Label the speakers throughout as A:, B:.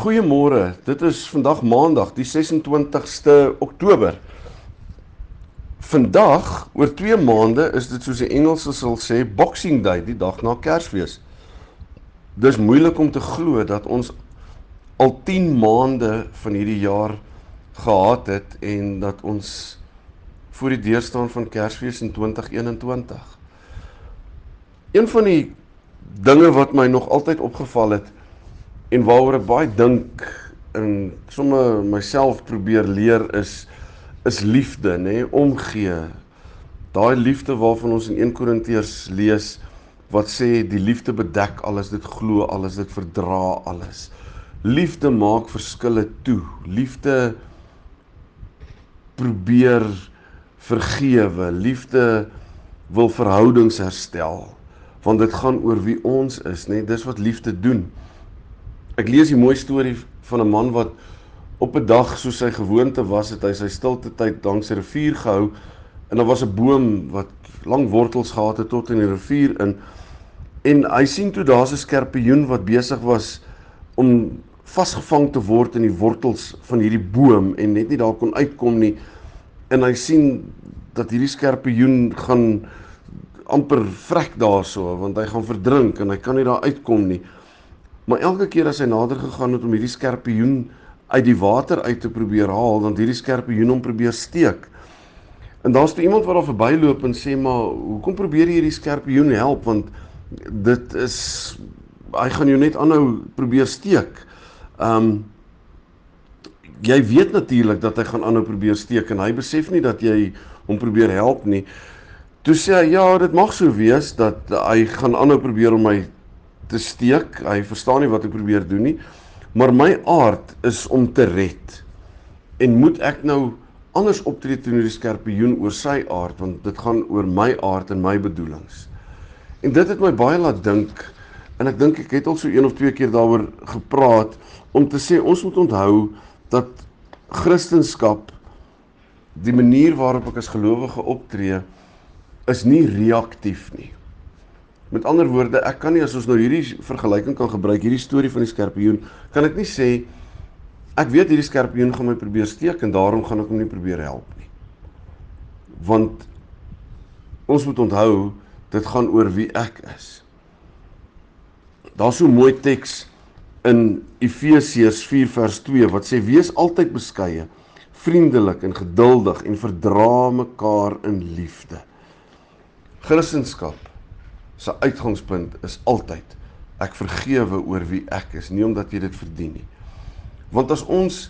A: Goeiemôre. Dit is vandag Maandag, die 26ste Oktober. Vandag, oor 2 maande, is dit soos die Engelse sal sê Boxing Day, die dag na Kersfees. Dis moeilik om te glo dat ons al 10 maande van hierdie jaar gehad het en dat ons voor die deur staan van Kersfees in 2021. Een van die dinge wat my nog altyd opgeval het en waaroor ek baie dink en sommer myself probeer leer is is liefde, nê, nee, omgee. Daai liefde waarvan ons in 1 Korintiërs lees wat sê die liefde bedek alles, dit glo alles, dit verdra alles. Liefde maak verskille toe. Liefde probeer vergewe. Liefde wil verhoudings herstel want dit gaan oor wie ons is, nê? Nee, dis wat liefde doen. Ek lees 'n mooi storie van 'n man wat op 'n dag soos sy gewoonte was, het hy sy stilte tyd langs 'n rivier gehou en daar was 'n boom wat lang wortels gehad het tot in die rivier in en hy sien toe daar's 'n skorpioen wat besig was om vasgevang te word in die wortels van hierdie boom en net nie daar kon uitkom nie en hy sien dat hierdie skorpioen gaan amper vrek daarso want hy gaan verdrink en hy kan nie daar uitkom nie. Maar elke keer as hy nader gegaan het om hierdie skorpioen uit die water uit te probeer haal, dan hierdie skorpioen hom probeer steek. En daar's toe iemand wat daar verbyloop en sê maar, "Hoekom probeer jy hierdie skorpioen help want dit is hy gaan jou net aanhou probeer steek." Um jy weet natuurlik dat hy gaan aanhou probeer steek en hy besef nie dat jy hom probeer help nie. Toe sê hy, "Ja, dit mag so wees dat hy gaan aanhou probeer om my te steek. Hy verstaan nie wat ek probeer doen nie. Maar my aard is om te red. En moet ek nou anders optree teenoor die skorpioen oor sy aard want dit gaan oor my aard en my bedoelings. En dit het my baie laat dink en ek dink ek het al so een of twee keer daaroor gepraat om te sê ons moet onthou dat Christendom die manier waarop ek as gelowige optree is nie reaktief nie. Met ander woorde, ek kan nie as ons nou hierdie vergelyking kan gebruik, hierdie storie van die skorpioen, kan ek nie sê ek weet hierdie skorpioen gaan my probeer steek en daarom gaan ek hom nie probeer help nie. Want ons moet onthou, dit gaan oor wie ek is. Daar's so mooi teks in Efesiërs 4 vers 2 wat sê wees altyd beskeie, vriendelik en geduldig en verdra mekaar in liefde. Christendom se uitgangspunt is altyd ek vergewe oor wie ek is, nie omdat jy dit verdien nie. Want as ons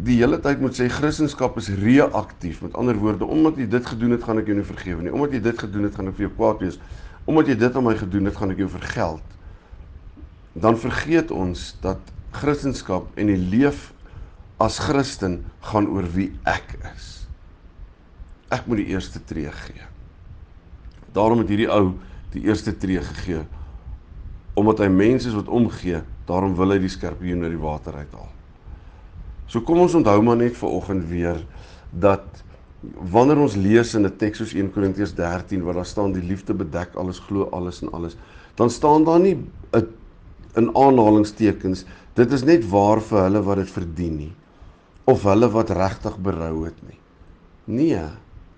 A: die hele tyd moet sê Christendom is reaktief, met ander woorde, omdat jy dit gedoen het, gaan ek jou nie vergewe nie. Omdat jy dit gedoen het, gaan ek vir jou kwaad wees. Omdat jy dit aan my gedoen het, gaan ek jou vergeld. Dan vergeet ons dat Christendom en die leef as Christen gaan oor wie ek is. Ek moet die eerste tree gee. Daarom het hierdie ou die eerste tree gegee omdat hy mense is wat omgee, daarom wil hy die skorpioen uit die water uithaal. So kom ons onthou maar net vir oggend weer dat wanneer ons lees in 'n teks soos 1 Korintiërs 13 waar daar staan die liefde bedek alles, glo alles en alles, dan staan daar nie 'n in aanhalingstekens dit is net waar vir hulle wat dit verdien nie of hulle wat regtig berou het nie. Nee,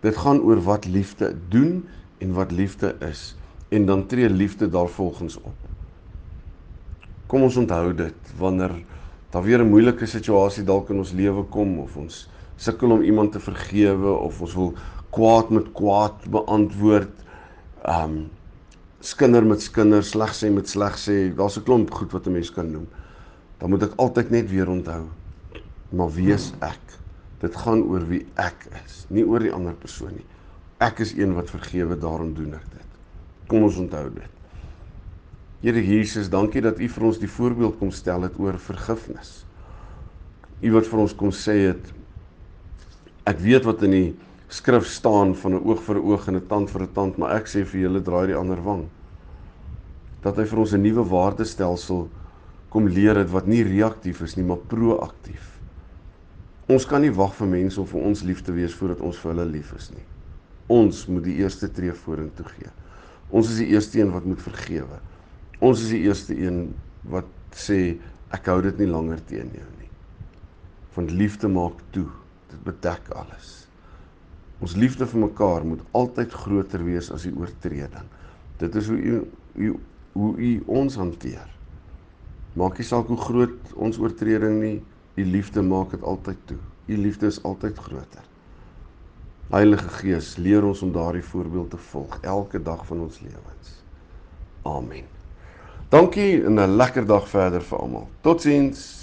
A: dit gaan oor wat liefde doen en wat liefde is en dan tree liefde daarvolgens op. Kom ons onthou dit wanneer daar weer 'n moeilike situasie dalk in ons lewe kom of ons sukkel om iemand te vergewe of ons wil kwaad met kwaad beantwoord. Um skinder met skinder, sleg sê met sleg sê. Daar's 'n klomp goed wat 'n mens kan noem. Dan moet ek altyd net weer onthou. Maar wie is ek? Dit gaan oor wie ek is, nie oor die ander persoon nie. Ek is een wat vergewe, daarom doen ek dit. Kom ons onthou dit. Here Jesus, dankie dat U vir ons die voorbeeld kom stel het oor vergifnis. U wat vir ons kom sê het ek weet wat in die skrif staan van 'n oog vir 'n oog en 'n tand vir 'n tand, maar ek sê vir julle draai die ander wang. Dat hy vir ons 'n nuwe waardestelsel kom leer het wat nie reaktief is nie, maar proaktief. Ons kan nie wag vir mense om vir ons lief te wees voordat ons vir hulle lief is nie. Ons moet die eerste tree vorentoe gee. Ons is die eerste een wat moet vergewe. Ons is die eerste een wat sê ek hou dit nie langer teen jou nie. Want liefde maak toe. Dit bedek alles. Ons liefde vir mekaar moet altyd groter wees as die oortreding. Dit is hoe u, u hoe u ons hanteer. Maak nie saak hoe groot ons oortreding nie, u liefde maak dit altyd toe. U liefde is altyd groter. Heilige Gees, leer ons om daardie voorbeeld te volg elke dag van ons lewens. Amen. Dankie en 'n lekker dag verder vir almal. Totsiens.